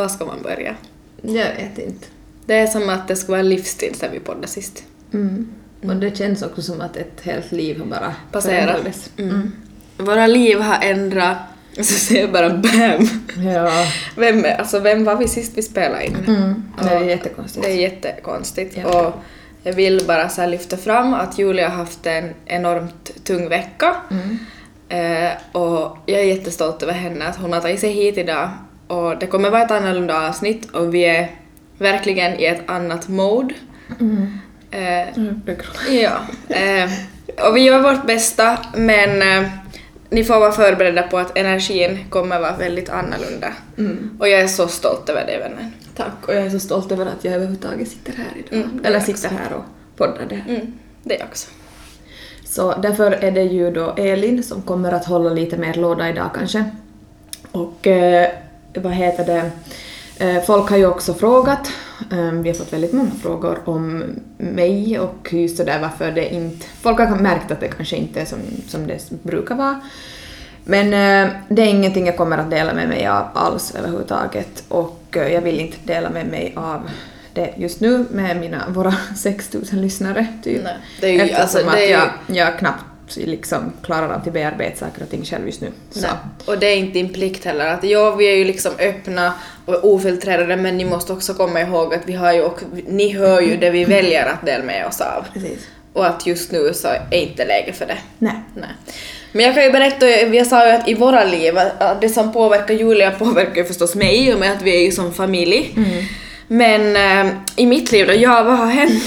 Var ska man börja? Jag vet inte. Det är som att det ska vara livsstil sen vi poddade sist. Mm. Och det känns också som att ett helt liv har bara Passerat. förändrades. Mm. Våra liv har ändrat, så säger jag bara BAM! Ja. Vem, alltså, vem var vi sist vi spelade in? Mm. Det är jättekonstigt. Det är jättekonstigt. Ja. Och jag vill bara så lyfta fram att Julia har haft en enormt tung vecka. Mm. Eh, och jag är jättestolt över henne att hon har tagit sig hit idag. Och det kommer vara ett annorlunda avsnitt och vi är verkligen i ett annat mode. Mm. Eh, ja. Eh, och vi gör vårt bästa men eh, ni får vara förberedda på att energin kommer vara väldigt annorlunda. Mm. Och jag är så stolt över det vännen. Tack, och jag är så stolt över att jag överhuvudtaget sitter här idag. Mm, Eller sitter här och poddar det här. Mm, det är också. Så därför är det ju då Elin som kommer att hålla lite mer låda idag kanske. Och eh, vad heter det? Eh, folk har ju också frågat, eh, vi har fått väldigt många frågor om mig och just sådär varför det inte... Folk har märkt att det kanske inte är som, som det brukar vara. Men eh, det är ingenting jag kommer att dela med mig av alls överhuvudtaget och eh, jag vill inte dela med mig av det just nu med mina, våra 6000 lyssnare typ. Nej, det är ju- Eftersom alltså, det att är ju- jag, jag knappt liksom klarar att bearbeta saker och ting själv just nu. Så. Nej. Och det är inte din plikt heller. Att ja, vi är ju liksom öppna och ofiltrerade men ni måste också komma ihåg att vi har ju och ni hör ju det vi väljer att dela med oss av. Precis. Och att just nu så är inte läge för det. Nej. Nej. Men jag kan ju berätta, jag sa ju att i våra liv, att det som påverkar Julia påverkar ju förstås mig i och med att vi är ju som familj. Mm. Men eh, i mitt liv då, ja vad har hänt?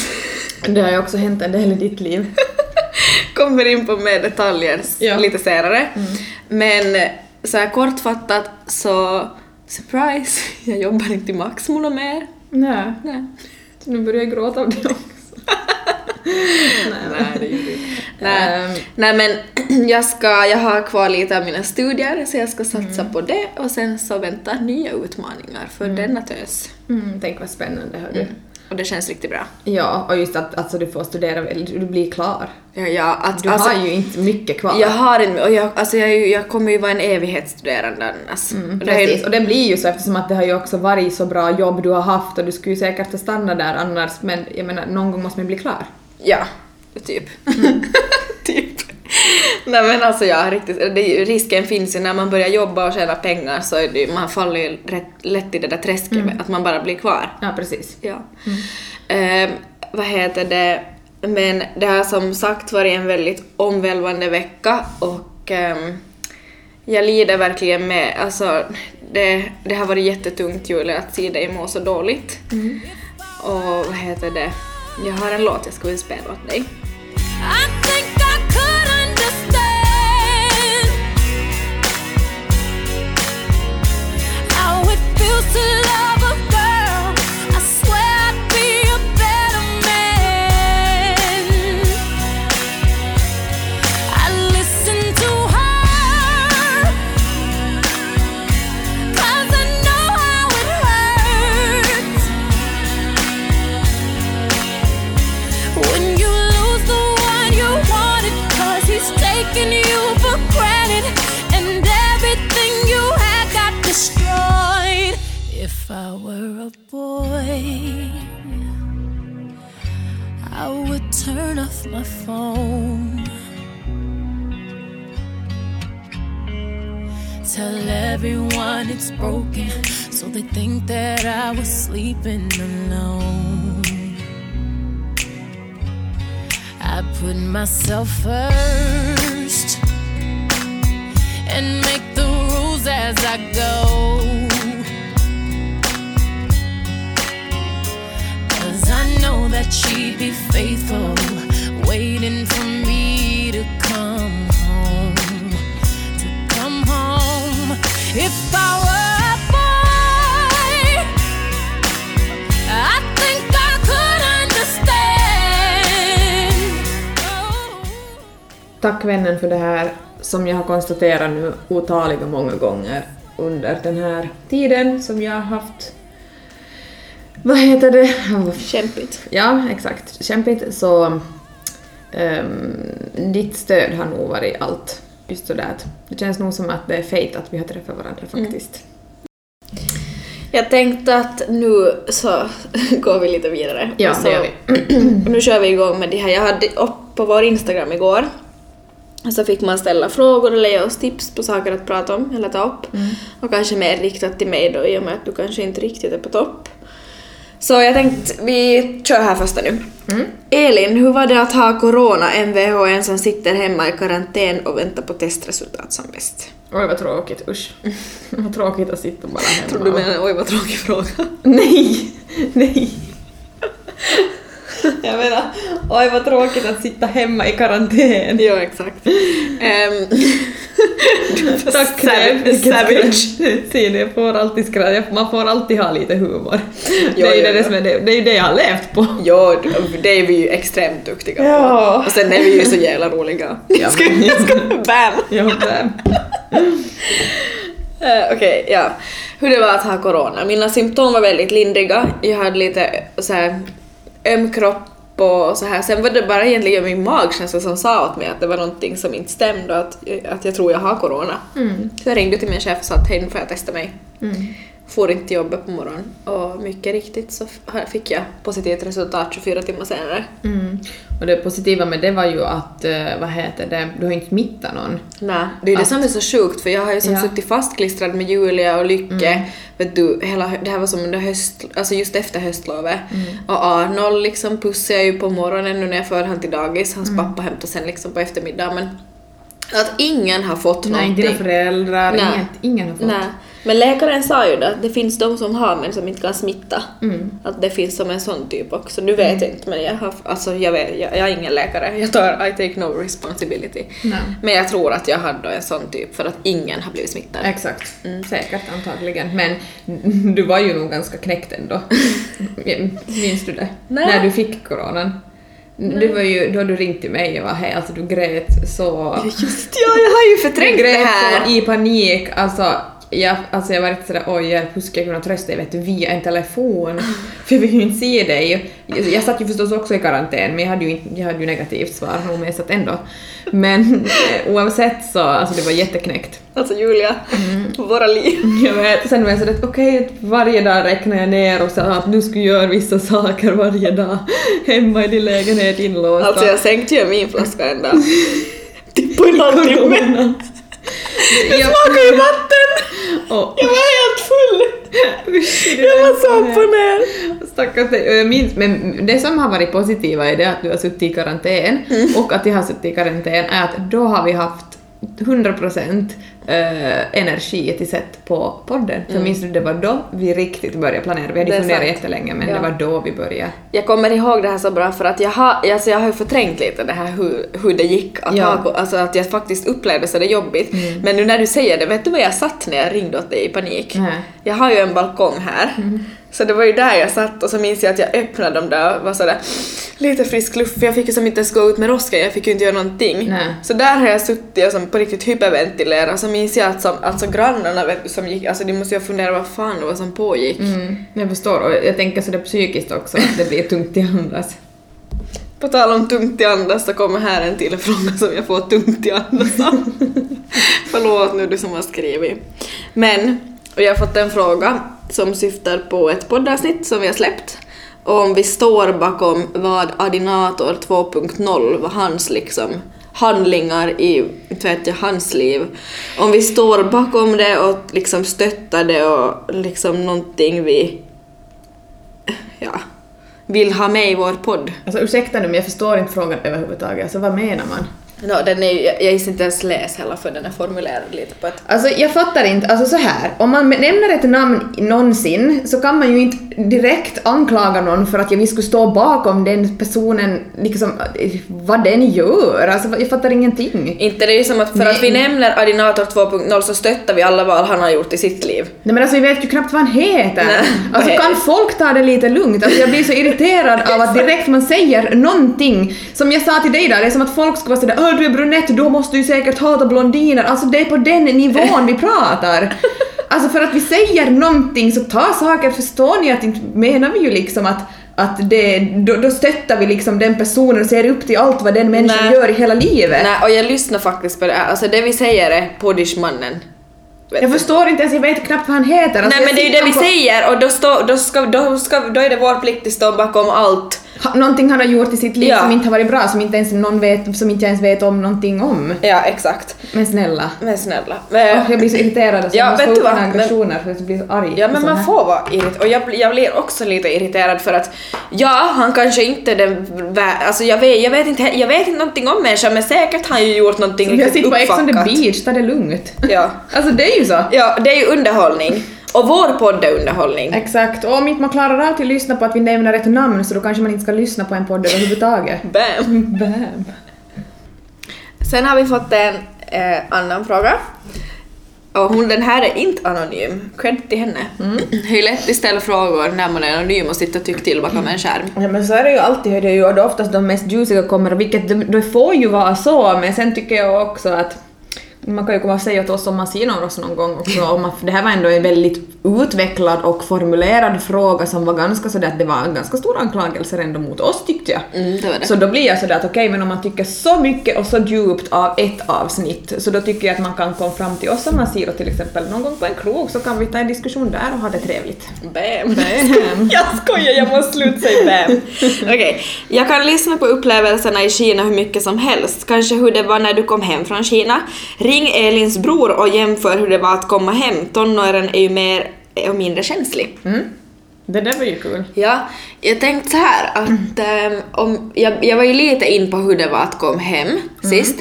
Det har ju också hänt en del i ditt liv. Kommer in på mer detaljer Ja. lite senare. Men eh, så här kortfattat så, surprise, jag jobbar inte i Maxmola mer. Nej. Nej. Nu börjar jag gråta av det också. Nej, det gjorde inte. Nej. Ehm, Nej men jag ska, jag har kvar lite av mina studier så jag ska satsa på det och sen så väntar nya utmaningar för denna tös. Mm, tänk vad spännande, hör du. Och det känns riktigt bra. Ja, och just att alltså, du får studera, du blir klar. Ja, ja, att, Du alltså, har ju inte mycket kvar. Jag har en, och jag, alltså jag, jag kommer ju vara en evighetsstuderande annars. Mm, är ju- precis, och det blir ju så eftersom att det har ju också varit så bra jobb du har haft och du skulle ju säkert ha stannat där annars men jag menar någon gång måste man bli klar. Ja, typ. typ. Nej men alltså ja, riktigt, det risken finns ju när man börjar jobba och tjäna pengar så är det, ju- man faller ju rätt, lätt i det där träsket med att man bara blir kvar. Ja, precis. Ja. Ehm, vad heter det? Men det har som sagt varit en väldigt omvälvande vecka och ehm, jag lider verkligen med, alltså det, det har varit jättetungt Julia att se dig må så dåligt. Och vad heter det? Jag har en låt jag skulle vilja spela åt dig. To love sleeping alone. I put myself first and make the rules as I go. Cause I know that she'd be faithful, waiting for me to come home. To come home. If I Tack vännen för det här som jag har konstaterat nu otaliga många gånger under den här tiden som jag har haft vad heter det? Kämpigt. Ja, exakt. Kämpigt. Så ehm, ditt stöd har nog varit allt. Just sådär att det känns nog som att det är fate att vi har träffat varandra faktiskt. Jag tänkte att nu så går vi lite vidare. Ja, så, det gör nu kör vi igång med det här. Jag hade upp på vår Instagram igår så fick man ställa frågor eller ge oss tips på saker att prata om eller ta upp. Och kanske mer riktat till mig då i och med att du kanske inte riktigt är på topp. Så jag tänkte vi kör här första nu. Elin, hur var det att ha corona, Mvh en som sitter hemma i karantän och väntar på testresultat som bäst? Oj vad tråkigt, usch. vad tråkigt att sitta bara hemma. Tror du menar oj vad tråkig fråga? Nej, nej. Jag menar, oj vad tråkigt att sitta hemma i karantän. Ja, exakt. Ehm, Tack vilket Savage. Ser ni, jag får alltid skratt. Man får alltid ha lite humor. Ja, det, är ju ja, det, som är det, det är ju det jag har levt på. Ja, det är vi ju extremt duktiga Ja. på. Och sen är vi ju så jävla roliga. Ja, Ska- ska, bam! Ja, det. Eh, Okej, ja. Hur det var att ha corona. Mina symptom var väldigt lindriga. Jag hade lite så här öm kropp och så här. Sen var det bara egentligen min magkänsla som sa åt mig att det var någonting som inte stämde och att, att jag tror jag har corona. Så jag ringde till min chef och sa att hej nu får jag testa mig. For inte jobbet på morgonen och mycket riktigt så fick jag positivt resultat 24 timmar senare. Mm. Och det positiva med det var ju att, eh, vad heter det, du har inte smittat någon. Nej, det är ju det Att- som är så sjukt för jag har ju som Ja. suttit fastklistrad med Julia och Lycke. Vet du, hela, det här var som under höst, alltså just efter höstlovet. Och Arnold liksom pussade jag ju på morgonen nu när jag för han till dagis. Hans pappa hämtade sen liksom på eftermiddagen men att ingen har fått Nej, inte någonting. dina föräldrar, Nej. inget, ingen har fått. Nej. Men läkaren sa ju det att det finns de som har men som inte kan smitta. Mm. Att det finns som en sån typ också. Nu vet jag inte men jag har, alltså jag, vet, jag, jag är ingen läkare. Jag tar, I take no responsibility. Nej. Men jag tror att jag hade en sån typ för att ingen har blivit smittad. Exakt, säkert antagligen. Men du var ju nog ganska knäckt ändå. Minns du det? Nej. När du fick coronan. Du var ju, då har du ringt till mig och var hej, alltså du grät så... Just ja, jag har ju Du förträngt det grät här. så i panik, alltså jag, alltså jag var riktigt sådär oj hur ska jag kunna trösta dig vet du, via en telefon? För jag vill ju inte se dig. Jag, jag satt ju förstås också i karantän men jag hade ju, inte, jag hade ju negativt svar nog jag satt ändå. Men eh, oavsett så, alltså det var jätteknäckt. Alltså Julia, våra liv. Jag vet, sen var jag sådär att okej, varje dag räknar jag ner och sa att nu ska jag göra vissa saker varje dag hemma i din lägenhet inlåst. Alltså jag sänkte ju min flaska en dag. Typ på en halvtimme. Det Jag- smakade ju vatten! Och, Jag var helt full! usch, Jag var så upp och ner. Stackars dig. Och jag minns, men det som har varit positiva är det att du har suttit i karantän Mm. och att jag har suttit i karantän är att då har vi haft 100% eh, energi till sätt på podden. För minns du, det var då vi riktigt började planera. Vi hade Mm. Funderat jättelänge men Ja. det var då vi började. Jag kommer ihåg det här så bra för att jag har, alltså jag har ju förträngt lite det här hur, hur det gick att Ja. ha, alltså att jag faktiskt upplevde så det jobbigt. Men nu när du säger det, vet du vad jag satt när jag ringde åt dig i panik? Nej. Jag har ju en balkong här. Så det var ju där jag satt och så minns jag att jag öppnade dem där och var sådär lite frisk luft för jag fick ju som inte ens gå ut med roskan, jag fick ju inte göra någonting. Nej. Så där har jag suttit och som på riktigt hyperventilerat minns jag att som, alltså grannarna vet som gick, alltså de måste ju ha funderat vad fan det var som pågick. Mm, jag förstår och jag tänker sådär psykiskt också att det blir tungt i andas. På tal om tungt i andas så kommer här en till fråga som jag får tungt i andas av. Förlåt nu du som har skrivit. Men, och jag har fått en fråga som syftar på ett poddavsnitt som vi har släppt. Och om vi står bakom vad Adinator 2.0 var hans liksom handlingar i, vet jag, hans liv. Om vi står bakom det och liksom stöttar det och liksom någonting vi ja, vill ha med i vår podd. Alltså ursäkta nu men jag förstår inte frågan överhuvudtaget. Alltså vad menar man? No, den är jag, jag gissar inte ens läs heller för den är formulerad lite på ett... Alltså jag fattar inte, alltså så här. om man nämner ett namn någonsin så kan man ju inte direkt anklaga någon för att jag vill skulle stå bakom den personen, liksom vad den gör. Alltså jag fattar ingenting. Inte det är ju som att för Nej. att vi nämner Adinator 2.0 så stöttar vi alla val han har gjort i sitt liv. Nej men alltså vi vet ju knappt vad han heter. Nej, alltså kan folk ta det lite lugnt? Alltså jag blir så irriterad av att direkt man säger någonting, som jag sa till dig där, det är som att folk ska vara sådär "Åh, du är brunett, då måste du säkert hata blondiner. Alltså det är på den nivån vi pratar. Alltså för att vi säger någonting så ta saker, förstår ni att inte menar vi ju liksom att att det, då, då stöttar vi liksom den personen och ser upp till allt vad den människan Nej. gör i hela livet. Nej, och jag lyssnar faktiskt på det. Alltså det vi säger är Poddishmannen. Jag förstår inte ens, jag vet knappt vad han heter. Alltså, Nej men jag det är ju det sitter vi på- säger och då, stå, då, ska, då, ska, då är det vår plikt att stå bakom allt. Ha- Någonting han har gjort i sitt liv Ja. som inte har varit bra, som inte ens någon vet, som inte jag ens vet om någonting om. Ja exakt. Men snälla. Men snälla. Åh, Eh, jag blir så irriterad och Ja, jag vet du vad? Men- aggressioner att jag blir så arg. Ja men sån man här. får vara irriterad och jag, jag blir också lite irriterad för att ja, han kanske inte är den alltså jag vet, jag vet inte, jag vet inte någonting om människan men säkert har han ju gjort någonting har riktigt sett på Ex on the uppfackat. beach, ta det lugnt. Ja. Alltså det är ju så. ja, det är ju underhållning. Och vår podd är underhållning. Exakt, och om inte man klarar av att lyssna på att vi nämner ett namn så då kanske man inte ska lyssna på en podd överhuvudtaget. Bam! Bam. Sen har vi fått en eh, annan fråga. Och hon, den här är inte anonym. Cred till henne. Mm. Det är lätt att ställa frågor när man är anonym och sitter och tycker till bakom en skärm. Ja men så är det ju alltid, det är ju då oftast de mest juiciga kommer, vilket det, det får ju vara så, men sen tycker jag också att man kan ju komma och säga till oss om man ser oss någon gång också, om att det här var ändå en väldigt utvecklad och formulerad fråga som var ganska sådär att det var ganska stor anklagelser ändå mot oss tyckte jag. Mm, det det. Så då blir jag sådär att okej, men om man tycker så mycket och så djupt av ett avsnitt, så då tycker jag att man kan komma fram till oss om man ser till exempel någon gång på en krog så kan vi ta en diskussion där och ha det trevligt. Bam! Bam. jag skojar, jag måste sluta säga bam. Okej, jag kan lyssna på upplevelserna i Kina hur mycket som helst. Kanske hur det var när du kom hem från Kina. Ring Elins bror och jämför hur det var att komma hem. Tonåren är ju mer och mindre känslig. Mm. Det där var ju kul. Ja, jag tänkte så här att ehm, om, jag, jag var ju lite in på hur det var att komma hem sist,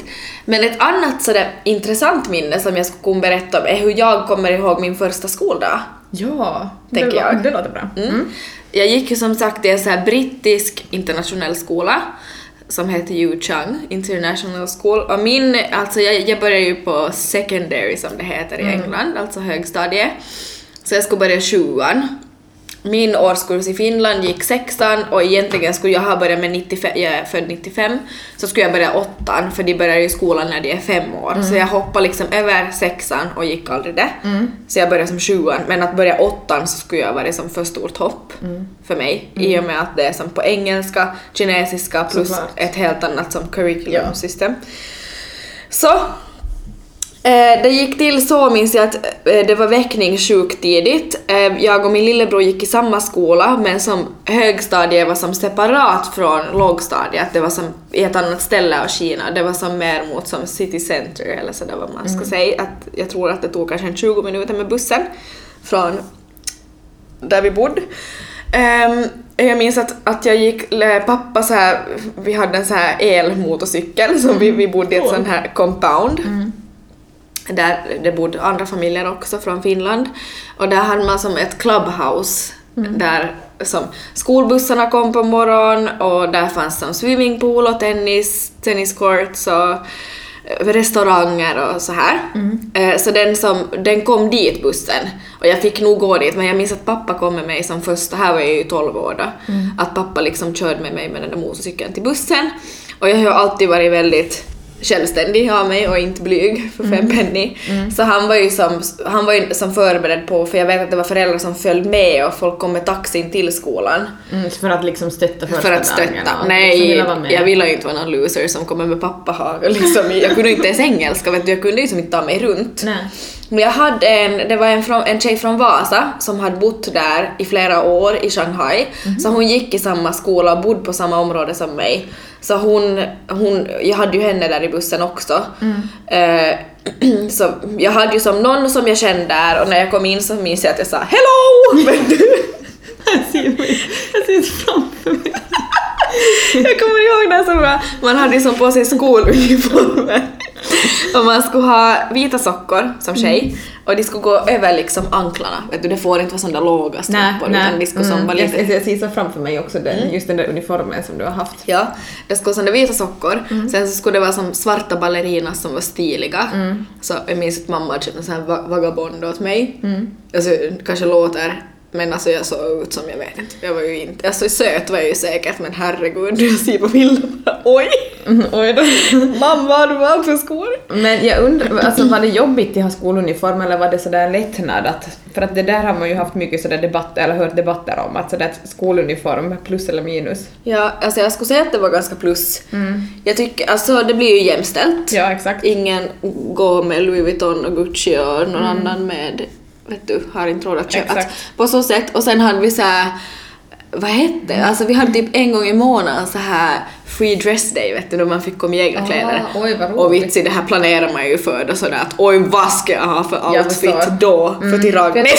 men ett annat sådär intressant minne som jag skulle kunna berätta om är hur jag kommer ihåg min första skoldag. Ja, Tänker det, jag. det låter bra. Mm. Jag gick ju som sagt i en så här brittisk internationell skola som heter Yu Chang International School och min, alltså jag, jag började ju på secondary som det heter i England, alltså högstadie. Så jag skulle börja sjuan. Min årskurs i Finland gick sexan och egentligen skulle jag ha börjat med 95, jag är född 95, så skulle jag börja åttan för de börjar ju skolan när de är fem år. Så jag hoppade liksom över sexan och gick aldrig det. Så jag började som sjuan, men att börja åttan så skulle jag varit som för stort hopp för mig i och med att det är som på engelska, kinesiska plus Såklart. ett helt annat som curriculum system. Så Eh, det gick till så minns jag att eh, det var väckning sjukt tidigt. Eh, jag och min lillebror gick i samma skola men som högstadie var som separat från lågstadiet. Det var som i ett annat ställe av Kina. Det var som mer mot som city center eller sådär vad man ska säga. Att jag tror att det tog kanske en 20 minuter med bussen från där vi bodde. Ehm, jag minns att, att jag gick, pappa så här, vi hade en så här elmotorcykel som vi, vi bodde i ett sån här compound. Där det bodde andra familjer också från Finland. Och där hade man som ett clubhouse där som skolbussarna kom på morgonen och där fanns som swimmingpool och tennis, tenniscourts och eh, restauranger och så här. Eh, Så den, som, den kom dit bussen. Och jag fick nog gå dit men jag minns att pappa kom med mig som första, här var jag ju 12 år då, att pappa liksom körde med mig med den där motorcykeln till bussen. Och jag har ju alltid varit väldigt självständig av mig och inte blyg för fem penny. Så han var ju som, han var ju som förberedd på, för jag vet att det var föräldrar som följde med och folk kom med taxin till skolan Mm, för att liksom stötta första för att stötta. och Nej, liksom jag ville ju inte vara någon loser som kommer med pappahag. Liksom. Jag kunde inte ens engelska, vet du. jag kunde ju liksom inte ta mig runt. Nej. Men jag hade en, det var en, från, en tjej från Vasa som hade bott där i flera år i Shanghai. Så hon gick i samma skola och bodde på samma område som mig. Så hon, hon, jag hade ju henne där i bussen också. Eh, så jag hade ju som någon som jag kände där och när jag kom in så minns jag att jag sa hello! Vet du? Jag ser mig, jag ser framför mig. Jag kommer ihåg det så bra. Man hade ju som på sig skoluniformer. Och man skulle ha vita sockor som tjej och de skulle gå över liksom anklarna. Vet du, det får inte vara sådana låga strumpor utan de skulle som Mm, vara jag, lite... jag, jag ser så framför mig också den, just den där uniformen som du har haft. Ja, det skulle vara sådana vita sockor. Sen så skulle det vara som svarta ballerinas som var stiliga. Så jag minns att mamma köpte en sån här va- vagabond åt mig. Alltså, det kanske låter men alltså jag såg ut som jag vet inte. Jag var ju inte... Alltså söt var jag ju säkert men herregud, jag ser på bilden bara oj! Mm, oj då. Mamma, du valt för skor? Men jag undrar, alltså var det jobbigt att ha skoluniform eller var det sådär lättnad att, för att det där har man ju haft mycket sådär debatt, eller hört debatter om, att sådär skoluniform, plus eller minus. Ja, alltså jag skulle säga att det var ganska plus. Jag tycker, alltså det blir ju jämställt. Ja, exakt. Ingen går med Louis Vuitton och Gucci och någon annan med, vet du, har inte råd att köpa. På så sätt, och sen hade vi så här vad hette det? Alltså vi hade typ en gång i månaden så här free dress day vet du, då man fick komma i egna Ah, kläder. oj, vad och roligt. vitsi, det här planerar man ju för då sådär att oj vad ska jag ha för outfit förstår. Mm. då? För till rag... För- Nej,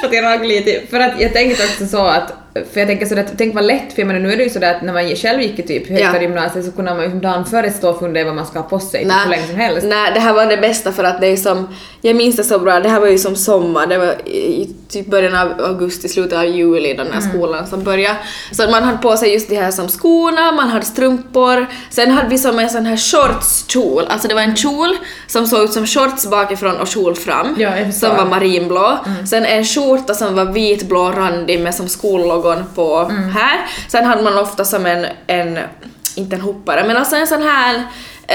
för att jag ragg lite, för att jag tänkte också så att, för jag tänker sådär, tänk vad lätt, för jag menar nu är det ju sådär att när man själv gick i typ Ja. högstadiegymnasiet så kunde man ju dagen före stå och fundera vad man ska ha på sig typ hur länge som helst. Nej, det här var det bästa för att det är som, jag minns det så bra, det här var ju som sommar, det var i typ början av augusti, slutet av juli, den här Mm. skolan som började. Så man hade på sig just de här som skorna, man hade strumpor, sen hade vi som en sån här shortskjol, alltså det var en kjol som såg ut som shorts bakifrån och kjol fram, Ja, som var marinblå. Mm. Sen en skjorta som var vitblå randig med som skollogon på Mm. här. Sen hade man ofta som en, en inte en hoppare, men alltså en sån här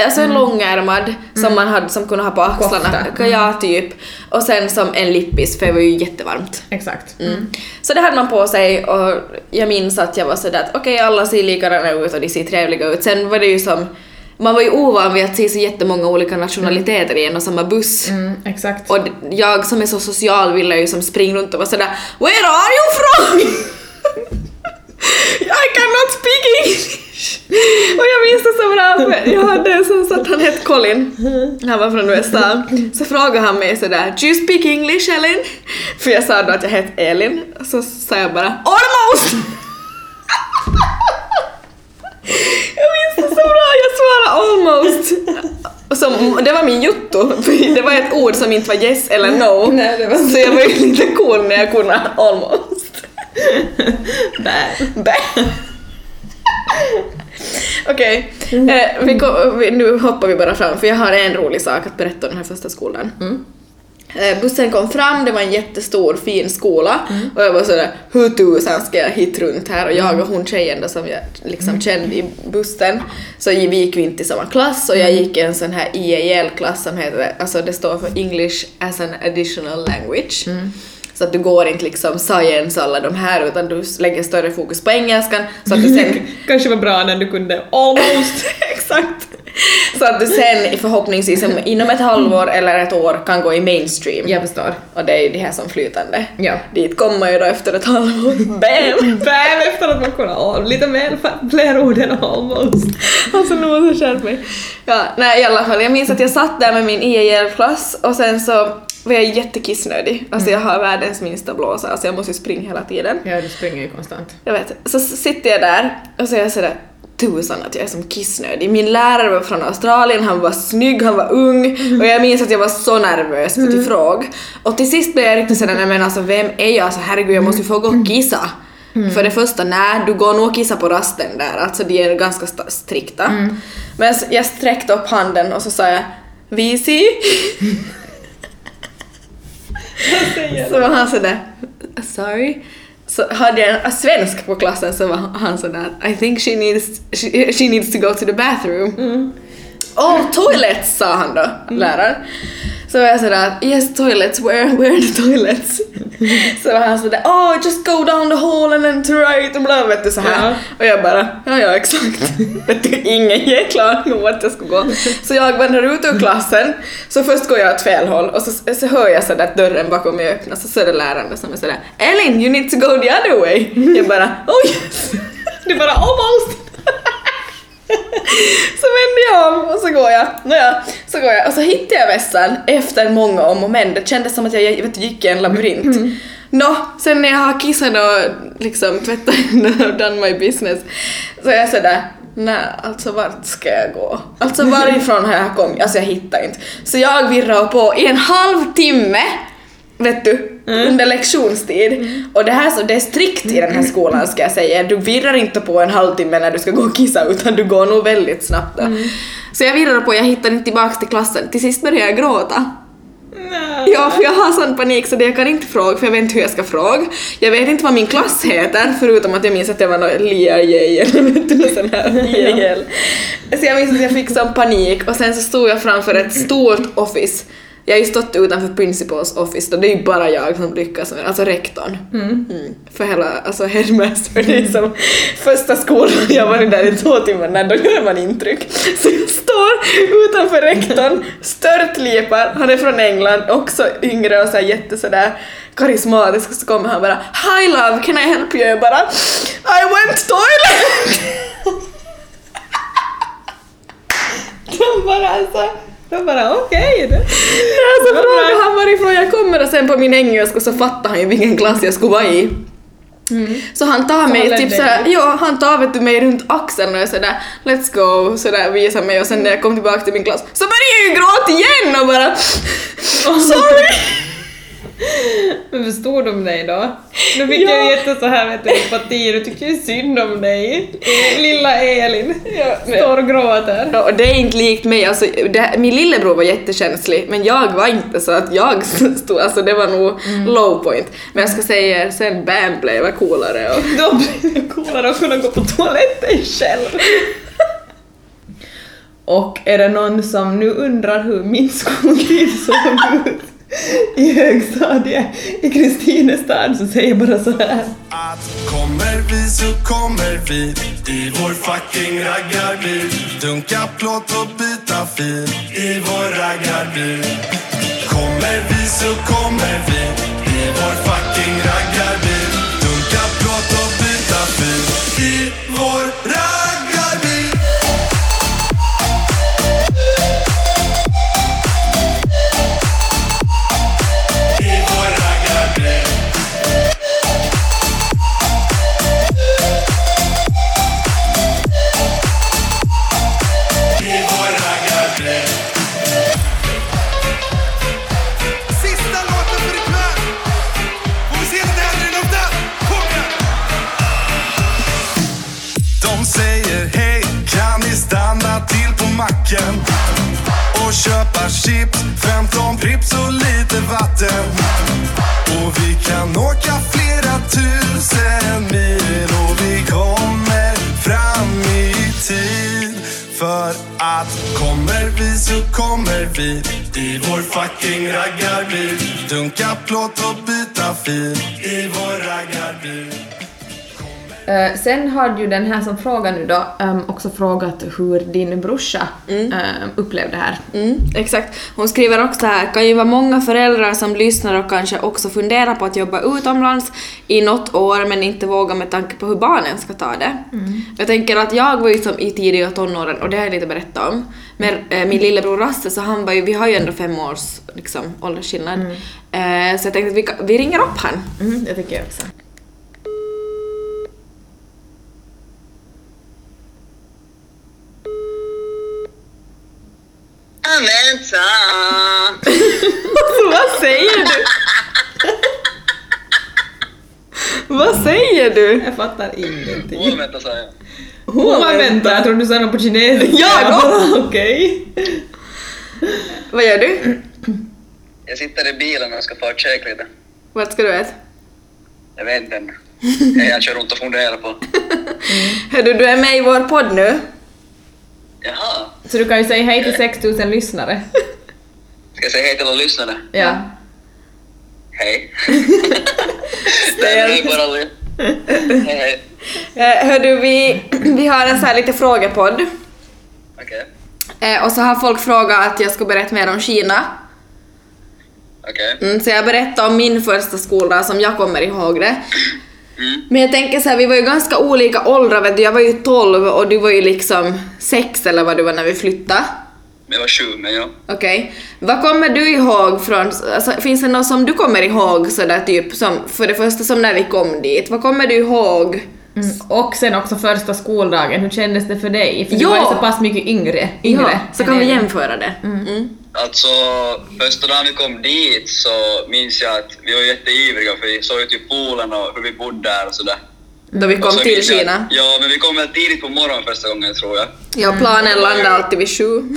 Alltså en långärmad som man hade som kunde ha på axlarna. Mm. Ja, typ. Och sen som en lippis för det var ju jättevarmt. Exakt. Mm. Så det hade man på sig och jag minns att jag var sådär att okej alla ser likadana ut och de ser trevliga ut. Sen var det ju som, man var ju ovan vid att se så jättemånga olika nationaliteter i en och samma buss. Mm, exakt. Och jag som är så social ville ju som springa runt och vara sådär Where are you from? I cannot speak English! Och jag minns det så bra för jag hade en som sa att han hette Colin, han var från USA, så frågade han mig sådär Do you speak English Elin? För jag sa då att jag hette Elin, så sa jag bara Almost! Jag minns det så bra, jag svarade almost. Som, det var min jotto, det var ett ord som inte var yes eller no. Nej, det var så jag var ju lite cool när jag kunde almost. Bä. Bä. Okej, eh, vi kom- vi- nu hoppar vi bara fram för jag har en rolig sak att berätta om den här första skolan. Eh, bussen kom fram, det var en jättestor fin skola och jag var sådär hur tusan ska jag hit runt här och jag och hon tjejen då som jag liksom kände i bussen så vi gick ju inte i samma klass och jag gick i en sån här IEL-klass som heter, alltså det står för English as an additional language. Så att du går inte liksom science och alla de här utan du lägger större fokus på engelskan så att du sen Kanske var bra när du kunde almost. Exakt. Så att du sen förhoppningsvis om- inom ett halvår eller ett år kan gå i mainstream. Jag förstår. Och det är ju det här som flytande. Ja. Dit kommer ju då efter ett halvår. Bam! Bam efter att man kunde ha lite mer, fler ord än almost. Alltså nu måste jag skärpa mig. Ja, nej i alla fall, jag minns att jag satt där med min IEL-klass och sen så var jag jättekissnödig. Alltså jag har världens minsta blåsa, alltså jag måste ju springa hela tiden. Ja, du springer ju konstant. Jag vet. Så sitter jag där och så är jag sådär tusan att jag är som kissnödig. Min lärare var från Australien, han var snygg, han var ung och jag minns att jag var så nervös för till fråg. Och till sist blev jag riktigt sådär, nej men alltså vem är jag? Alltså herregud jag måste ju få gå och kissa. För det första, nej du går nog och kissa på rasten där, alltså de är ganska strikta. Men s- jag sträckte upp handen och så sa jag Visi. Så var han sådär, sorry. Så hade jag en svensk på klassen så var han sådär, I think she needs, she, she needs to go to the bathroom. Oh, toilets sa han då, läraren. Så var jag sådär, yes toilets, where, where are the toilets? Så var han sådär, oh just go down the hall and then to right och bla vet du så här. Ja. Och jag bara, ja ja exakt. vet du, ingen jäkla aning om vart jag ska gå. Så jag vandrar ut ur klassen, så först går jag åt fel håll och så, så hör jag sådär att dörren bakom mig öppnas och så är det läraren som är sådär, Elin you need to go the other way. Jag bara, oh yes. Du bara almost! Så vände jag om och så går jag. Nåja, så går jag och så hittar jag vässan efter många om och men. Det kändes som att jag vet, gick i en labyrint. Nå, sen när jag har kissat och liksom tvättat och done my business så är jag sådär Nej, alltså vart ska jag gå? Alltså varifrån har jag kommit? Alltså jag hittar inte. Så jag virrar på i en halvtimme, vet du, under lektionstid. Och det här så, det är strikt i den här skolan ska jag säga. Du virrar inte på en halvtimme när du ska gå och kissa utan du går nog väldigt snabbt då. Så jag virrar på, jag hittar inte tillbaks till klassen. Till sist började jag gråta. Ja, för jag har sån panik så det jag kan inte fråga för jag vet inte hur jag ska fråga. Jag vet inte vad min klass heter förutom att jag minns att det var något Lia J eller vet du, någon sån här JL. Så jag minns att jag fick sån panik och sen så stod jag framför ett stort office. Jag har ju stått utanför Principals office och det är ju bara jag som lyckas med alltså rektorn. Mm. För hela, alltså headmaster, det är som första skolan, jag har varit där i två timmar, när då gör man intryck. Så jag står utanför rektorn, störtlipar, han är från England, också yngre och så här jätte sådär karismatisk, så kommer han bara Hi love, can I help you? Jag bara I went toilet! De bara alltså, de bara okej. Okay. Så frågade han varifrån jag kommer och sen på min engelska så fattade han ju vilken klass jag skulle vara i. Så han tar mig typ sådär, ja han tar vet du mig runt axeln och är sådär let's go sådär visar mig och sen när jag kom tillbaka till min klass så började jag ju gråta igen och bara sorry! Men förstod de dig då? Nu fick Ja. jag jätte så här vet du, empati, du tycker ju synd om dig. Lilla Elin men- står och gråter. Ja, och det är inte likt mig, alltså, det, min lillebror var jättekänslig men jag var inte så att jag stod, alltså det var nog low point. Men jag ska säga er, sen Bam blev coolare och Då blir det coolare att kunna gå på toaletten själv. Och är det någon som nu undrar hur min skoltid såg ut i högstadiet i Kristinestad så säger jag bara så här. Att kommer vi så kommer vi. I vår fucking raggarbil. Dunka plåt och byta fil. I vår raggarbil. Kommer vi så kommer vi. I vår fucking raggarbil. Dunka plåt och byta fil. I vår raggarbil. Köpa chips, 15 Pripps och lite vatten. Och vi kan åka flera tusen mil och vi kommer fram i tid. För att kommer vi så kommer vi. I vår fucking raggarbil. Dunka plåt och byta fil. I vår raggarbil. Eh, sen har ju den här som frågar nu då ehm, också frågat hur din brorsa ehm, upplevde det här. Mm, exakt. Hon skriver också här, kan ju vara många föräldrar som lyssnar och kanske också funderar på att jobba utomlands i något år men inte vågar med tanke på hur barnen ska ta det. Jag tänker att jag var ju som i tidiga tonåren och det har jag lite berättat om. Men eh, min lillebror Rasse så han var ju, vi har ju ändå fem års liksom, åldersskillnad. Eh, så jag tänkte att vi, vi ringer upp han. Mm, det tycker jag också. Vänta! Vad säger du? Vad säger du? Jag fattar ingenting. Huomenta sa jag. Huomenta! Jag trodde du sa något på kinesiska. Jag bara, Okej. Vad gör du? Jag sitter i bilen och ska få käka lite. Vart ska du äta? Jag vet inte ännu. Jag kör runt och funderar på. Hördu, du är med i vår podd nu. Så du kan ju säga hej till 6000 lyssnare. ska jag säga hej till alla lyssnare? Ja. Hej. Hej bara alla. Hej hej. Eh, hördu, vi, vi har en så här lite frågepodd. Okej. Eh, och så har folk frågat att jag ska berätta mer om Kina. Okej. Mm, så jag berättar om min första skoldag som jag kommer ihåg det. Mm. Men jag tänker så här, vi var ju ganska olika åldrar vet du. Jag var ju 12 och du var ju liksom 6 eller vad du var när vi flyttade. Men jag var sju, men ja. Okej. Vad kommer du ihåg från, alltså, finns det något som du kommer ihåg sådär typ som, för det första som när vi kom dit, vad kommer du ihåg? Mm. Och sen också första skoldagen, hur kändes det för dig? För Ja. du var ju så pass mycket yngre. yngre Ja, så kan vi jämföra det. Mm. Alltså, första dagen vi kom dit så minns jag att vi var jätteivriga för vi såg ju typ poolen och hur vi bodde där och sådär. Då vi kom till minns jag- Kina. Ja, men vi kom väl tidigt på morgonen första gången tror jag. Ja, planen landade alltid vid sju.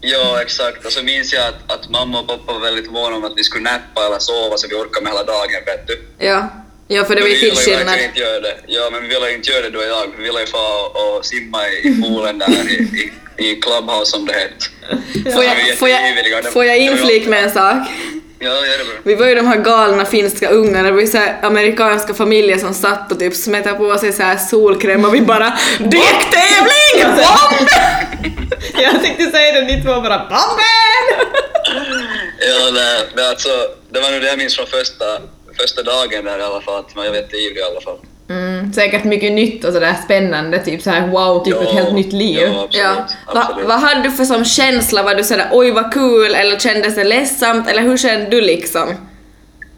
Ja, exakt. Och så minns jag att, att mamma och pappa var väldigt måna om att vi skulle nappa eller sova så vi orkade med hela dagen, vet du. Ja. Ja, för det var Men ju vi tidsskillnad. verkligen inte göra det. Ja, men vi ville inte göra det då idag. Vi ville få och simma i poolen där i, i, i Clubhouse som det hette. Får Ja, vi jag, får jag, får jag det var inflik ju- med en sak? Ja, bra. Vi var ju de här galna finska ungarna, det var ju så amerikanska familjer som satt och typ smetade på sig så här solkräm och vi bara DYK-tävling! Bomb! Jag tänkte säga det, ni två bara bomben! Ja, det, det, alltså, det var nog det jag minns från första, första dagen där i alla fall, att man var jätteivrig i alla fall. Mm, säkert mycket nytt och sådär spännande, typ så här wow, typ ett helt nytt liv. Ja, absolut. Ja. Va, absolut. vad hade du för som känsla? Var du sådär oj vad kul eller kändes det ledsamt eller hur kände du liksom?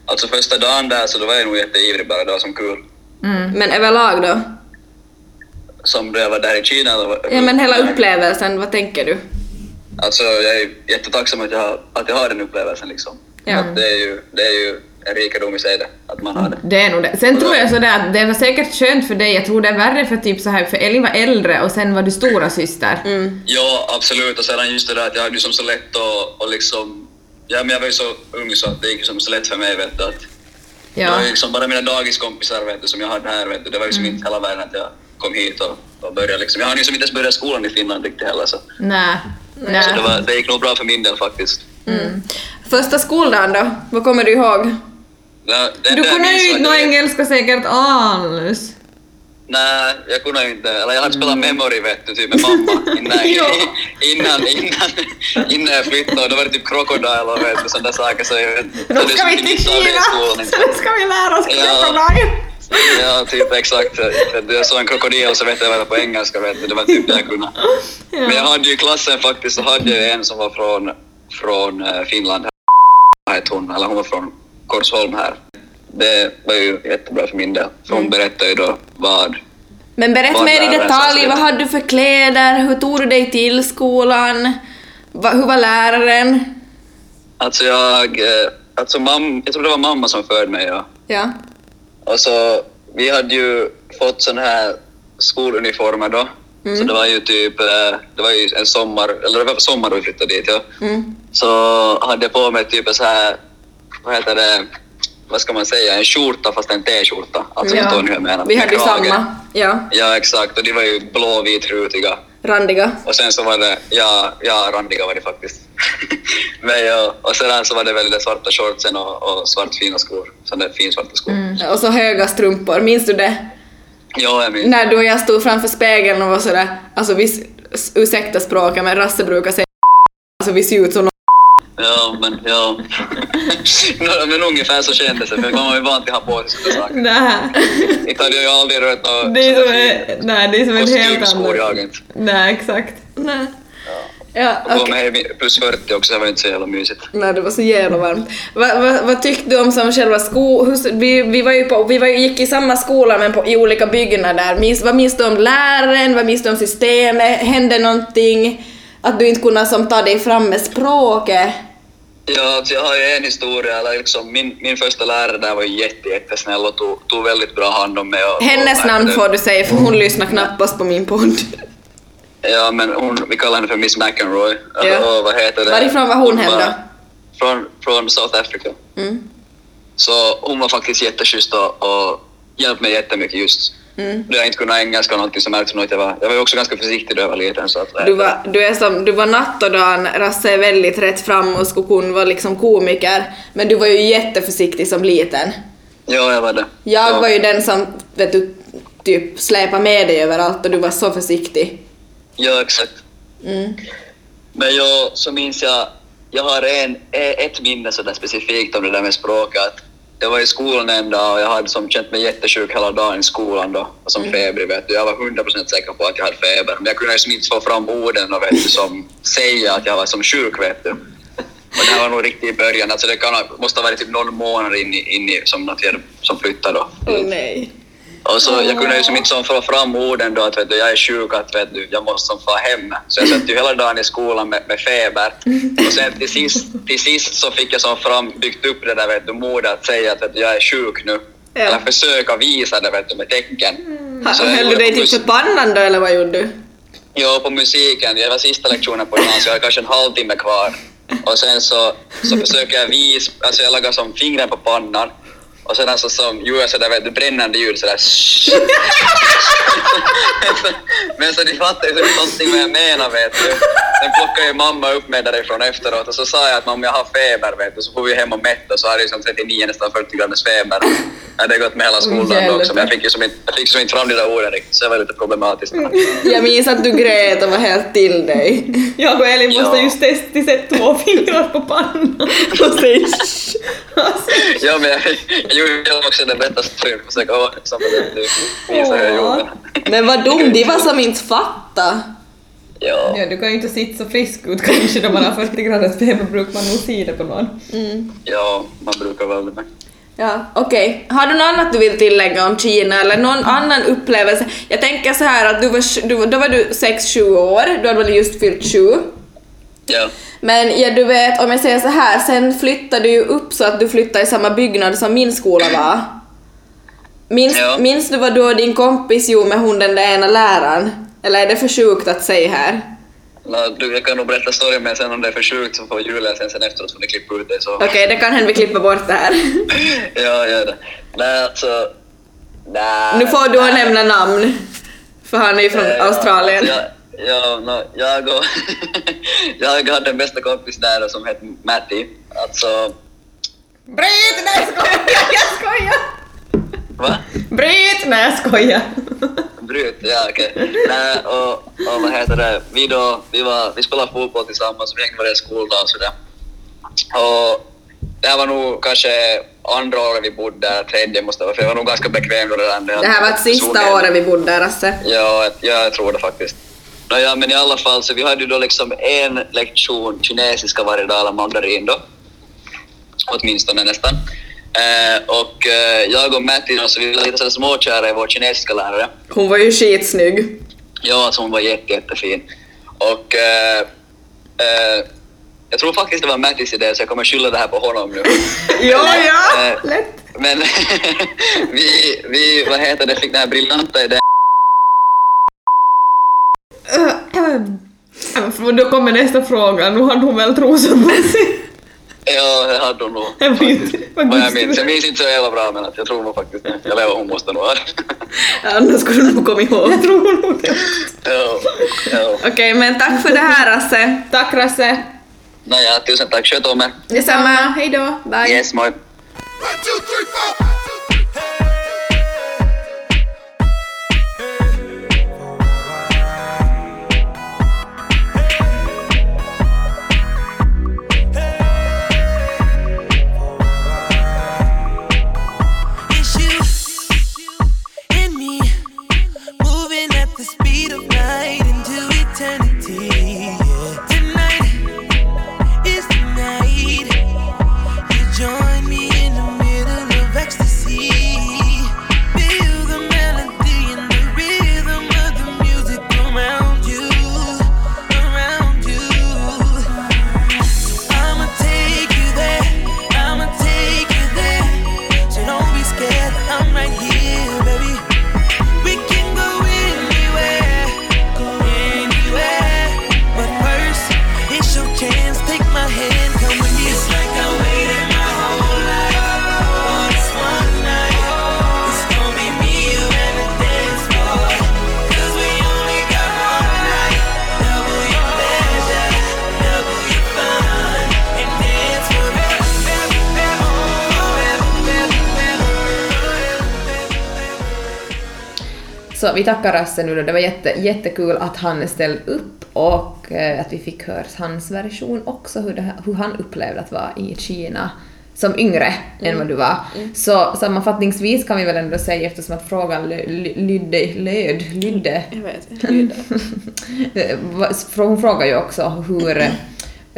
Alltså första dagen där så då var jag nog jätteivrig bara, det var som kul. Men överlag då? Som då jag var där i Kina. Eller, Ja men hela upplevelsen, vad tänker du? Alltså jag är jättetacksam att jag, har- att jag har den upplevelsen liksom. Ja. Att det, är ju, det är ju rikedom i sig det, att man har det. Det är nog det. Sen tror jag sådär att det var säkert skönt för dig, jag tror det är värre för typ så här för Elin var äldre och sen var du stora syster. Ja, absolut. Och sedan just det där att jag hade ju som så lätt att och liksom... Ja, men jag var ju så ung så att det gick som så lätt för mig, vet du. Att Det Ja. var ju liksom bara mina dagiskompisar, vet du, som jag hade här, vet du. Det var ju som inte hela världen att jag kom hit och, och började liksom. Jag hade ju som inte ens börjat skolan i Finland riktigt heller, så, Nej. så Nej. det, var, det gick nog bra för min del faktiskt. Första skoldagen då? Vad kommer du ihåg? Det Du kunde ju inte att nå jag- engelska säkert alls. Nej, jag kunde inte. Eller jag hade spelat memory vet du, typ med mamma innan, innan, innan, innan jag flyttade. Och då var det typ Crocodile och vet du, sådana saker. Så Då ska vi till Kina! då ska vi lära oss Ja. krokodil. Ja, typ exakt. Jag såg en krokodil så vet jag vad det på engelska. Vet du. Det var typ det jag kunde. Men jag hade ju i klassen faktiskt, så hade jag en som var från, från eh, Finland. Hette hon? Eller hon var från Korsholm här. Det var ju jättebra för min del. För hon berättade ju då vad Men berätta mer i detalj, vad hade du för kläder, hur tog du dig till skolan, Va, hur var läraren? Alltså jag, eh, alltså mam, jag tror det var mamma som förde mig ja. Ja. Och så, vi hade ju fått sån här skoluniformer då. Så det var ju typ, eh, det var ju en sommar, eller det var sommar vi flyttade dit ja. Så hade jag på mig typ en så här, vad heter det, vad ska man säga, en skjorta fast en t-skjorta. Alltså Ja. förstår ni hur jag menar? Vi hade ju samma. Ja. Ja exakt, och de var ju blåvitrutiga. Randiga. Och sen så var det, ja, ja randiga var det faktiskt. Men ja, och sedan så var det väl de svarta shortsen och, och svart fina skor. Sådana finsvarta skor. Och så höga strumpor, minns du det? Ja, jag minns. När du och jag stod framför spegeln och var sådär, alltså vi, ursäkta språket men Rasse brukar säga alltså vi ser ut som Ja, men ja. Men ungefär så kändes det, för man var ju van till att ha på sig sådana saker. Nej. Inte hade jag ju aldrig rört några Det är som en, nej, det är som en helt kostymskor annan... jag inte. Nej, exakt. Nej. Ja, Och gå okej. med plus 40 också, det var inte så jävla mysigt. Nej, det var så jävla varmt. Va, va, vad tyckte du om som själva sko... Hur, vi, vi var ju på, vi var, gick i samma skola men på, i olika byggnader. Minns, vad minns du om läraren? Vad minns du om systemet? Hände någonting? Att du inte kunde som ta dig fram med språket? Ja, alltså jag har ju en historia, eller liksom min, min första lärare där var ju jätte, jättesnäll och tog, tog väldigt bra hand om mig. Och, Hennes och, namn får du säga för hon lyssnar knappast på min podd. Ja, men hon, vi kallar henne för Miss McEnroy. Ja. Och vad heter det? Varifrån var hon hem då? Från, från South Africa. Mm. Så hon var faktiskt jätteschysst och, och hjälpte mig jättemycket just. Mm. Jag inte kunde engelska och någonting så märktes nog att jag var... Jag var också ganska försiktig då jag var liten så att... Du var, du, är som, du var natt och dan, Rasse är väldigt rätt fram och skulle kunna vara liksom komiker, men du var ju jätteförsiktig som liten. Ja, jag var det. Jag ja. var ju den som, vet du, typ släpade med dig överallt och du var så försiktig. Ja, exakt. Mm. Men jag, så minns jag, jag har en, ett minne sådär specifikt om det där med språket. att Jag var i skolan en dag och jag hade som känt mig jättesjuk hela dagen i skolan då, och som febrig vet du. Jag var 100% säker på att jag hade feber, men jag kunde liksom inte få fram orden och vet du, som säga att jag var som sjuk vet du. Och det här var nog riktigt i början, alltså det kan, måste ha varit typ någon månad in i, in i som som flyttade då. Åh nej. Och så jag kunde ju som inte som få fram orden då att vet du, jag är sjuk, att vet du, jag måste som få hem. Så jag satt ju hela dagen i skolan med, med feber. Och sen till sist, till sist så fick jag som fram, byggt upp det där vet du, modet att säga att vet du, jag är sjuk nu. Ja. Eller försöka visa det vet du, med tecken. Så jag Höll du dig för pannan då eller vad gjorde du? Jo, på musiken. Det var sista lektionen på dagen, så jag hade kanske en halvtimme kvar. Och sen så, så försöker jag visa, alltså jag lagar som fingren på pannan. Och sedan så som gör jag sådär vet du, brännande ljud sådär. Men så de fattade ju så någonting vad jag menar vet du. Sen plockade ju mamma upp mig därifrån efteråt och så sa jag att om jag har feber vet du så får vi hem och mätta så hade jag som 39 nästan 40 graders feber. Jag hade gått med hela skolan också men jag fick ju som inte, jag fick som inte fram de där orden riktigt så det var lite problematiskt. Jag minns att du grät och var helt till dig. Jag och Elin måste Ja. just testa sätta två fingrar på pannan och säga. Alltså, Ja men jag gjorde också den storyn för att försöka åh, som du visa hur jag gjorde. Men vad dum de var som inte fatta. Ja, Ja, du kan ju inte sitta så frisk ut kanske när man har 40 graders feber brukar man nog se det på någon. ja, man brukar väl det. Ja, okej. Har du något annat du vill tillägga om Kina eller någon annan upplevelse? Jag tänker så här att du var, du, då var du 6-7 år, du hade väl just fyllt 7. Ja. Men ja, du vet, om jag säger så här, sen flyttade du ju upp så att du flyttade i samma byggnad som min skola var. Minns, Ja. minns du vad du och din kompis gjorde med hon den där ena läraren? Eller är det för sjukt att säga här? Nå, du, jag kan nog berätta storyn men sen om det är för sjukt så får Julia sen, sen efteråt får ni klippa ut det. Okej, det kan hända vi klipper bort det här. ja, gör det. Nej, alltså... Nej. nu får du nämna namn. För han är ju från Eh, Australien. Ja, ja no, jag och... jag hade en bästa kompis där som hette Matti. Alltså... Bryt! Nej jag skojar! Jag skojar! Va? Bryt! Nej jag skojar! Bryt, ja okej. Nej, och, och vad heter det, vi då, vi, var, vi spelade fotboll tillsammans, vi hängde varje skoldag och sådär. Och det här var nog kanske andra året vi bodde där, tredje måste det vara, för jag var nog ganska bekväm då redan. Det här var sista året vi bodde där, Asse. Ja, jag- ja, jag tror det faktiskt. Nåja, men i alla fall, så vi hade ju då liksom en lektion kinesiska varje dag, eller mandarin då. Åtminstone nästan. Eh, och eh, jag och Matti så vi var lite småkära i vår kinesiska lärare. Hon var ju skitsnygg. Ja, alltså hon var jätte, jättefin. Och eh, eh, jag tror faktiskt det var Mattis idé, så jag kommer skylla det här på honom nu. Ja, ja, Eh, lätt. Men vi, vi, vad heter det, fick den här briljanta idén För Då kommer nästa fråga, nu hade hon väl trosor på sig? Ja, det hade hon nog. Jag. Vad Vad jag minns. Jag minns inte så jävla bra men att jag tror nog faktiskt det. Eller hon måste nog ha. Annars skulle du nog komma ihåg. Jag tror nog det. Ja, ja. Okej, men tack för det här, Asse. Tack Rasse. Nåja, tusen tack. Sköt om er. Detsamma. Hej då. Bye. Yes, moi. One, two, three, four. Vi tackar Rasse nu då, det var jätte, jättekul att han ställde upp och eh, att vi fick höra hans version också, hur, det, hur han upplevde att vara i Kina som yngre än vad du var. Så sammanfattningsvis kan vi väl ändå säga, eftersom att frågan ly- ly- lydde, löd, lydde, Jag vet inte. Eh, Hon frågar ju också hur,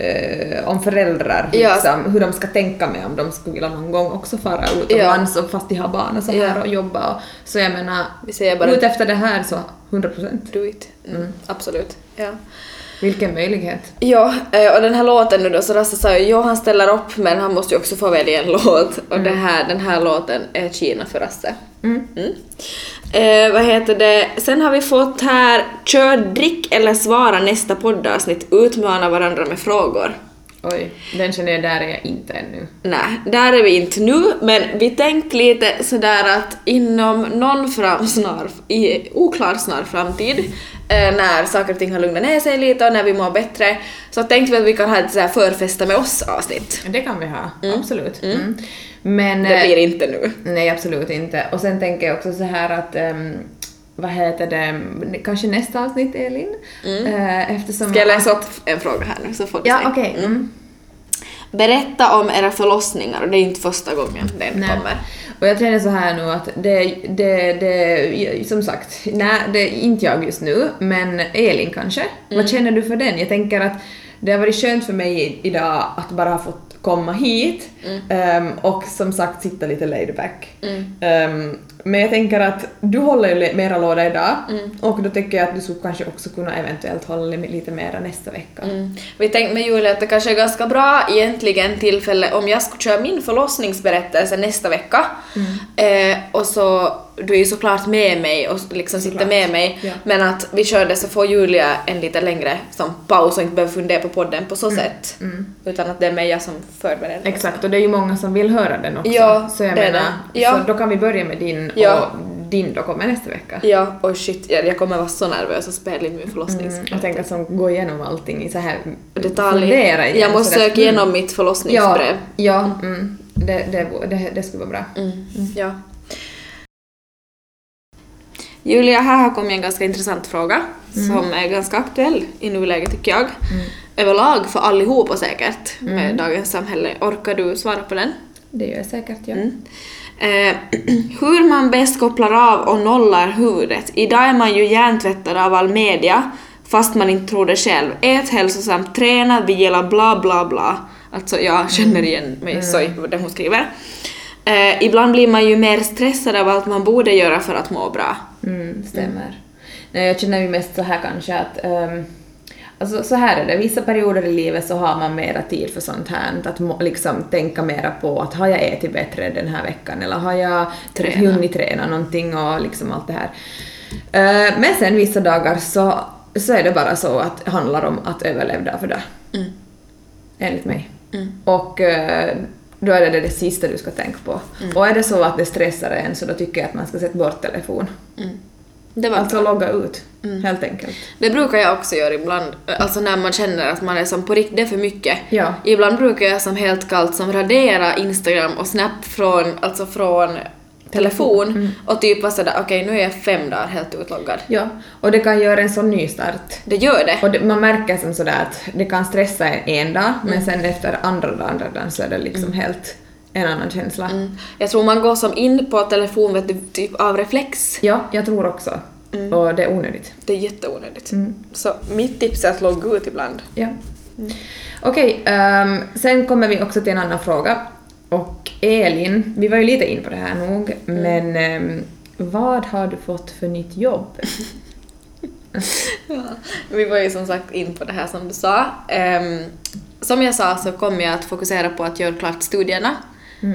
eh, om föräldrar, Ja. liksom, hur de ska tänka med om de skulle vilja någon gång också fara utomlands och fast de har barn och så här Ja. och jobba. Och, så jag menar, Vi säger bara ut efter det här så 100 procent. do it. Mm. Absolut. Ja. Vilken möjlighet. Ja, eh, och den här låten nu då, så Rasse sa ju jo han ställer upp men han måste ju också få välja en låt och det här, den här låten är Kina för Rasse. Mm. Eh, vad heter det, sen har vi fått här kör, drick eller svara nästa poddavsnitt, utmana varandra med frågor. Oj, den känner jag, där är jag inte ännu. Nej, där är vi inte nu, men vi tänkte lite sådär att inom någon fram snar, i oklar snar framtid, när saker och ting har lugnat ner sig lite och när vi mår bättre, så tänkte vi att vi kan ha ett sådär förfesta med oss avsnitt. Det kan vi ha, absolut. Mm. Men... Det eh, blir inte nu. Nej, absolut inte. Och sen tänker jag också så här att ehm, vad heter det, kanske nästa avsnitt Elin? Eh, eftersom Mm. Ska jag läsa upp en fråga här nu så får du Ja, okej. Mm. Berätta om era förlossningar och det är inte första gången den Nej. kommer. Och jag känner så här nu att det, det, det som sagt, nej, det är inte jag just nu, men Elin kanske. Mm. Vad känner du för den? Jag tänker att det har varit skönt för mig idag att bara ha fått komma hit Mm. ehm, och som sagt sitta lite laid back. Ehm, men jag tänker att du håller ju mera låda idag Mm. och då tycker jag att du skulle kanske också kunna eventuellt hålla li- lite mera nästa vecka. Mm. Vi tänkte med Julia att det kanske är ganska bra egentligen tillfälle om jag skulle köra min förlossningsberättelse nästa vecka eh, och så du är ju såklart med mig och liksom sitter med mig Ja. men att vi kör det så får Julia en lite längre som paus och inte behöver fundera på podden på så sätt utan att det är mig jag som förbereder. Exakt, och det är ju många som vill höra den också. Ja, så jag det menar, det. Ja. så då kan vi börja med din Ja. och din då kommer nästa vecka. Ja, och shit, jag, jag kommer vara så nervös och spela in min förlossnings... Mm, jag tänker som gå igenom allting i så här Detalj. fundera igen, Jag måste söka igenom mitt förlossningsbrev. Ja, ja mm, det, det, det, det skulle vara bra. Mm. Ja. Julia, här har kommit en ganska intressant fråga som är ganska aktuell i nuläget tycker jag. Överlag för allihopa säkert med dagens samhälle. Orkar du svara på den? Det gör jag säkert, ja. Mm. Eh, hur man bäst kopplar av och nollar huvudet. Idag är man ju hjärntvättad av all media fast man inte tror det själv. Ät hälsosamt, träna, vi gillar bla bla bla. Alltså jag känner igen mig så i det hon skriver. Eh, ibland blir man ju mer stressad av allt man borde göra för att må bra. Mm, stämmer. Nej, jag känner ju mest så här kanske att ehm, Alltså så här är det, vissa perioder i livet så har man mera tid för sånt här, att må, liksom tänka mera på att har jag ätit bättre den här veckan eller har jag Träna. hunnit träna någonting och liksom allt det här. Eh, men sen vissa dagar så, så är det bara så att det handlar om att överleva dag för dag. Enligt mig. Och eh, då är det det sista du ska tänka på. Och är det så att det stressar en så då tycker jag att man ska sätta bort telefon. Det var Alltså logga ut, helt enkelt. Det brukar jag också göra ibland, alltså när man känner att man är som på riktigt, det är för mycket. Ja. Ibland brukar jag som helt kallt som radera Instagram och Snap från, alltså från telefon och typ vara sådär okej nu är jag fem dagar helt utloggad. Ja, och det kan göra en sån nystart. Det gör det. Och det, man märker som sådär att det kan stressa en en dag, men sen efter andra dagen, andra dagen så är det liksom helt en annan känsla. Mm. Jag tror man går som in på telefon vet du, typ av reflex. Ja, jag tror också. Och det är onödigt. Det är jätteonödigt. Så mitt tips är att logga ut ibland. Ja. Okej, ehm, sen kommer vi också till en annan fråga. Och Elin, vi var ju lite in på det här nog, men ehm, vad har du fått för nytt jobb? Ja, vi var ju som sagt in på det här som du sa. Ehm, som jag sa så kommer jag att fokusera på att göra klart studierna.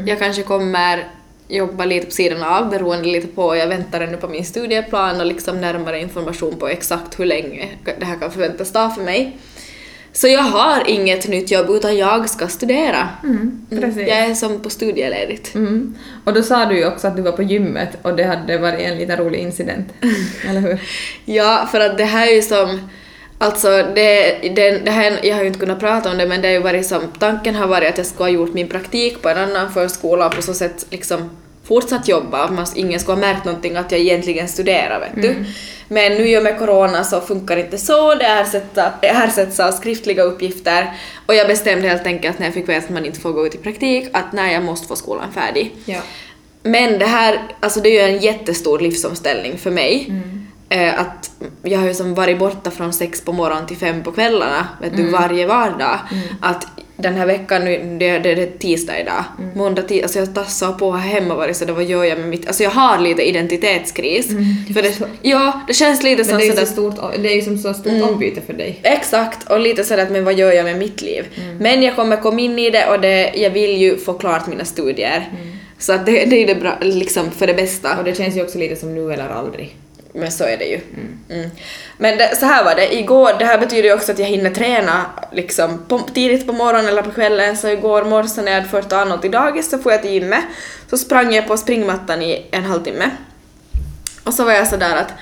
Jag kanske kommer jobba lite på sidan av beroende lite på, jag väntar ännu på min studieplan och liksom närmare information på exakt hur länge det här kan förväntas ta för mig. Så jag har inget nytt jobb utan jag ska studera. Mm, precis. Jag är som på studieledigt. Mm. Och då sa du ju också att du var på gymmet och det hade varit en liten rolig incident. Eller hur? Ja, för att det här är ju som... Alltså, det, det, det här, jag har ju inte kunnat prata om det, men det har ju varit som... Tanken har varit att jag skulle ha gjort min praktik på en annan förskola och på så sätt liksom fortsatt jobba, att man, ingen skulle ha märkt någonting att jag egentligen studerar, vet du. Men nu i och med corona så funkar inte så, det ersätts, det av skriftliga uppgifter och jag bestämde helt enkelt när jag fick veta att man inte får gå ut i praktik att nej, jag måste få skolan färdig. Ja. Men det här, alltså det är ju en jättestor livsomställning för mig. Eh, att jag har ju som varit borta från sex på morgonen till fem på kvällarna, vet du, varje vardag. Att den här veckan nu, det, det, det är tisdag idag, måndag, tisdag, alltså jag tassar på här hemma varit så det vad gör jag med mitt, alltså jag har lite identitetskris. för det, ja, det känns lite Men som det är sådär, så stort, det är ju som så stort Mm. ombyte för dig. Exakt, och lite sådär att men vad gör jag med mitt liv? Men jag kommer komma in i det och det, jag vill ju få klart mina studier. Så att det, det är det bra, liksom för det bästa. Och det känns ju också lite som nu eller aldrig. Men så är det ju. Mm. Men det, så här var det, igår, det här betyder ju också att jag hinner träna liksom på, tidigt på morgonen eller på kvällen, så igår morse när jag hade fört Arnold till dagis så får jag till gymmet, så sprang jag på springmattan i en halvtimme. Och så var jag sådär att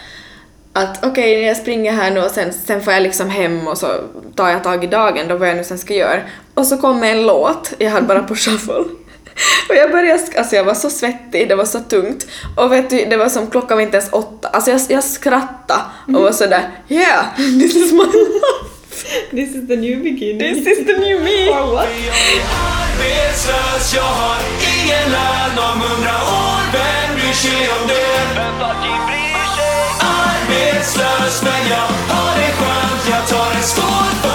att okej, jag springer här nu och sen, sen får jag liksom hem och så tar jag tag i dagen då vad jag nu sen ska göra. Och så kom en låt, jag hade bara på shuffle. Och jag började, sk- alltså jag var så svettig, det var så tungt. Och vet du, det var som klockan var inte ens åtta. Alltså jag, jag skrattade och var sådär yeah, this is my life. This is the new beginning. This is the new me. Or what? Arbetslös, jag har ingen lön om hundra år Vem bryr sig om det? Vem fucking bryr sig? Arbetslös, men jag har det skönt Jag tar en skål för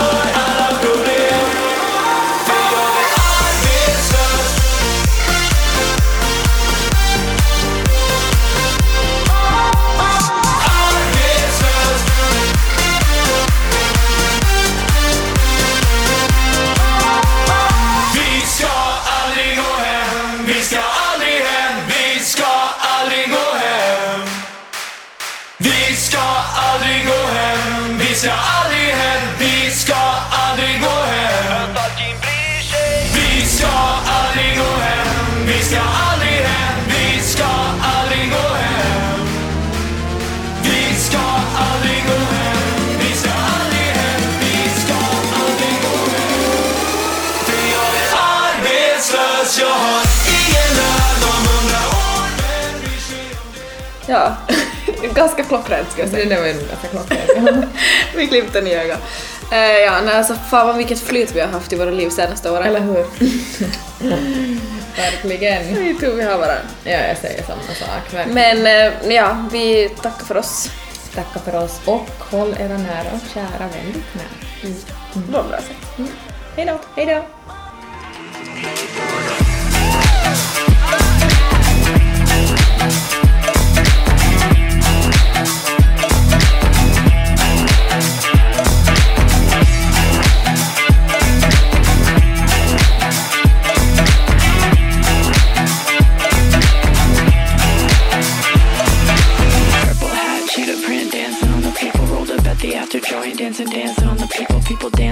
ska aldrig hem, vi ska aldrig gå hem. Vi ska aldrig gå hem, vi ska aldrig hem, vi ska aldrig gå hem. För jag är arbetslös, jag har ingen lön om hundra år Vem bryr sig om det? Ja, ganska klockrent ska jag säga. Det var ju nog ganska klockrent. Vi klippte i ögat. Eh, ja, nej, alltså fan vad vilket flyt vi har haft i våra liv senaste åren. Eller hur? Verkligen. Vi tror vi har varandra. Ja, jag säger samma sak. Verkligen. Men eh, ja, vi tackar för oss. Tacka för oss och håll era nära och kära väldigt nära. Det var bra sagt. Hej då! Hej då!